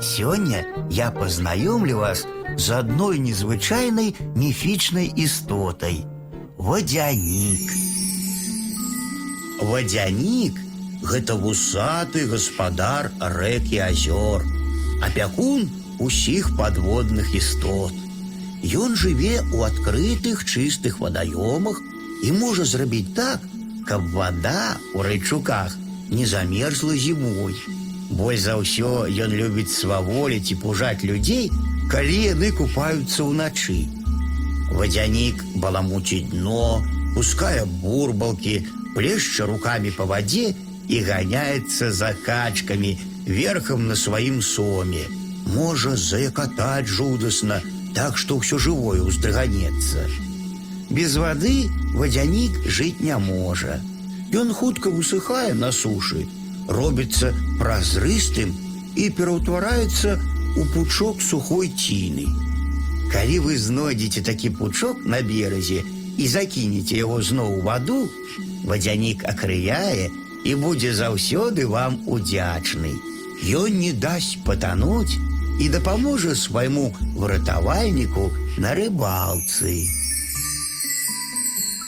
Сегодня я познакомлю вас с одной незвычайной мифичной истотой – водяник. Водяник – гэта вусаты гаспадар рэк і азёр, апякун усіх падводных істот. Ён жыве ў адкрытых чыстых вадаёмах і можа зрабіць так, каб вода ў райчуках не замерзла зімой. Больш за ўсё ён любіць сваволіць і пужаць людзей, калі яны купаюцца ўначы. Водяник баламуціць дно, пускае бурбалкі, плешча руками по воде и гоняется за качками верхом на сваім соме. Можа заякатаць жудасна, так што ўсё жывое уздрыганецца. Без воды водяник жыць не можа. Ён хутка высыхае на сушы, робіцца празрыстым і пераўтвараецца у пучок сухойціны. Калі вы знойдзеце такі пучок на беразе і закінеце яго зноў у ваду, вадзянік акрыяе і будзе заўсёды вам удзячны. Ён не дасць патануць і дапаможа свайму выратавальніку на рыбалцы.